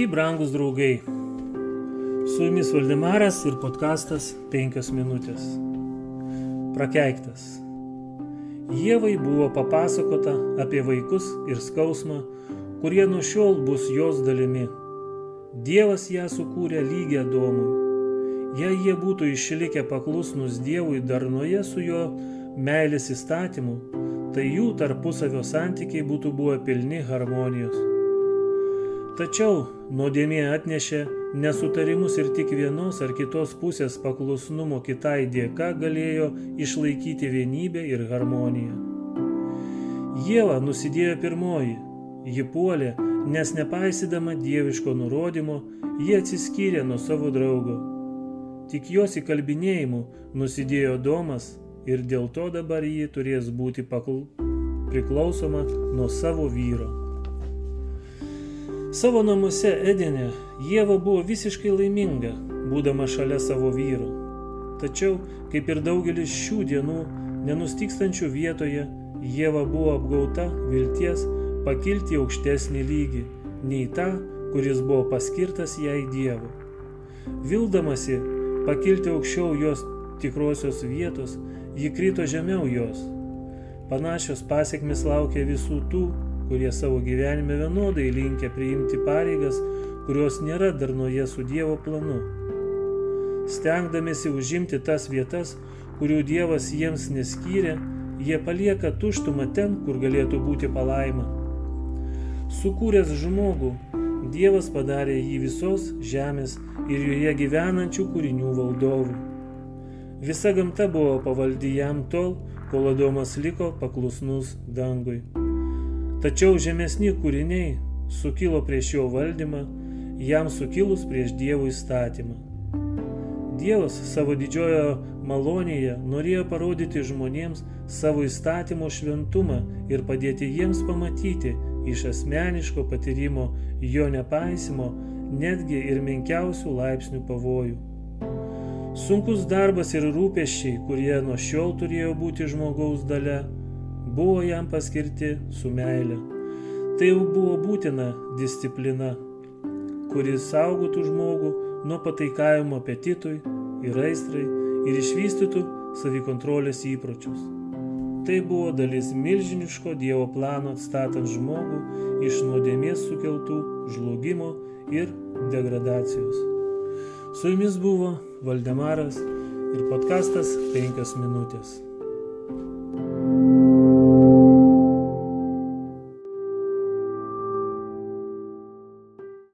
Sveiki, brangus draugai. Su jumis Valdemaras ir podkastas 5 minutės. Prakeiktas. Jėvai buvo papasakota apie vaikus ir skausmą, kurie nuo šiol bus jos dalimi. Dievas ją sukūrė lygią domui. Jei jie būtų išlikę paklusnus Dievui darnoje su jo meilės įstatymu, tai jų tarpusavio santykiai būtų buvę pilni harmonijos. Tačiau nuodėmė atnešė nesutarimus ir tik vienos ar kitos pusės paklusnumo kitai dėka galėjo išlaikyti vienybę ir harmoniją. Jėva nusidėjo pirmoji, ji puolė, nes nepaisydama dieviško nurodymo, ji atsiskyrė nuo savo draugo. Tik jos įkalbinėjimu nusidėjo Domas ir dėl to dabar ji turės būti pakl... priklausoma nuo savo vyro. Savo namuose Edenė Jėva buvo visiškai laiminga, būdama šalia savo vyro. Tačiau, kaip ir daugelis šių dienų, nenustikstančių vietoje, Jėva buvo apgauta vilties pakilti aukštesnį lygį, nei tą, kuris buvo paskirtas jai Dievu. Vildamasi pakilti aukščiau jos tikrosios vietos, ji krito žemiau jos. Panašios pasiekmes laukia visų tų, kurie savo gyvenime vienodai linkia priimti pareigas, kurios nėra darnoje su Dievo planu. Stengdamėsi užimti tas vietas, kurių Dievas jiems neskyrė, jie palieka tuštumą ten, kur galėtų būti palaima. Sukūręs žmogų, Dievas padarė jį visos žemės ir joje gyvenančių kūrinių valdovų. Visa gamta buvo pavaldi jam tol, kol Adomas liko paklusnus dangui. Tačiau žemesni kūriniai sukilo prieš jo valdymą, jam sukilus prieš Dievo įstatymą. Dievas savo didžiojo malonėje norėjo parodyti žmonėms savo įstatymo šventumą ir padėti jiems pamatyti iš asmeniško patyrimo jo nepaisimo netgi ir menkiausių laipsnių pavojų. Sunkus darbas ir rūpeščiai, kurie nuo šiol turėjo būti žmogaus dalė, buvo jam paskirti su meile. Tai jau buvo būtina disciplina, kuris saugotų žmogų nuo pataikavimo apetitui ir aistrai ir išvystytų savikontrolės įpročius. Tai buvo dalis milžiniško Dievo plano atstatant žmogų iš nuodėmės sukeltų žlugimo ir degradacijos. Su jumis buvo Valdemaras ir podkastas 5 minutės.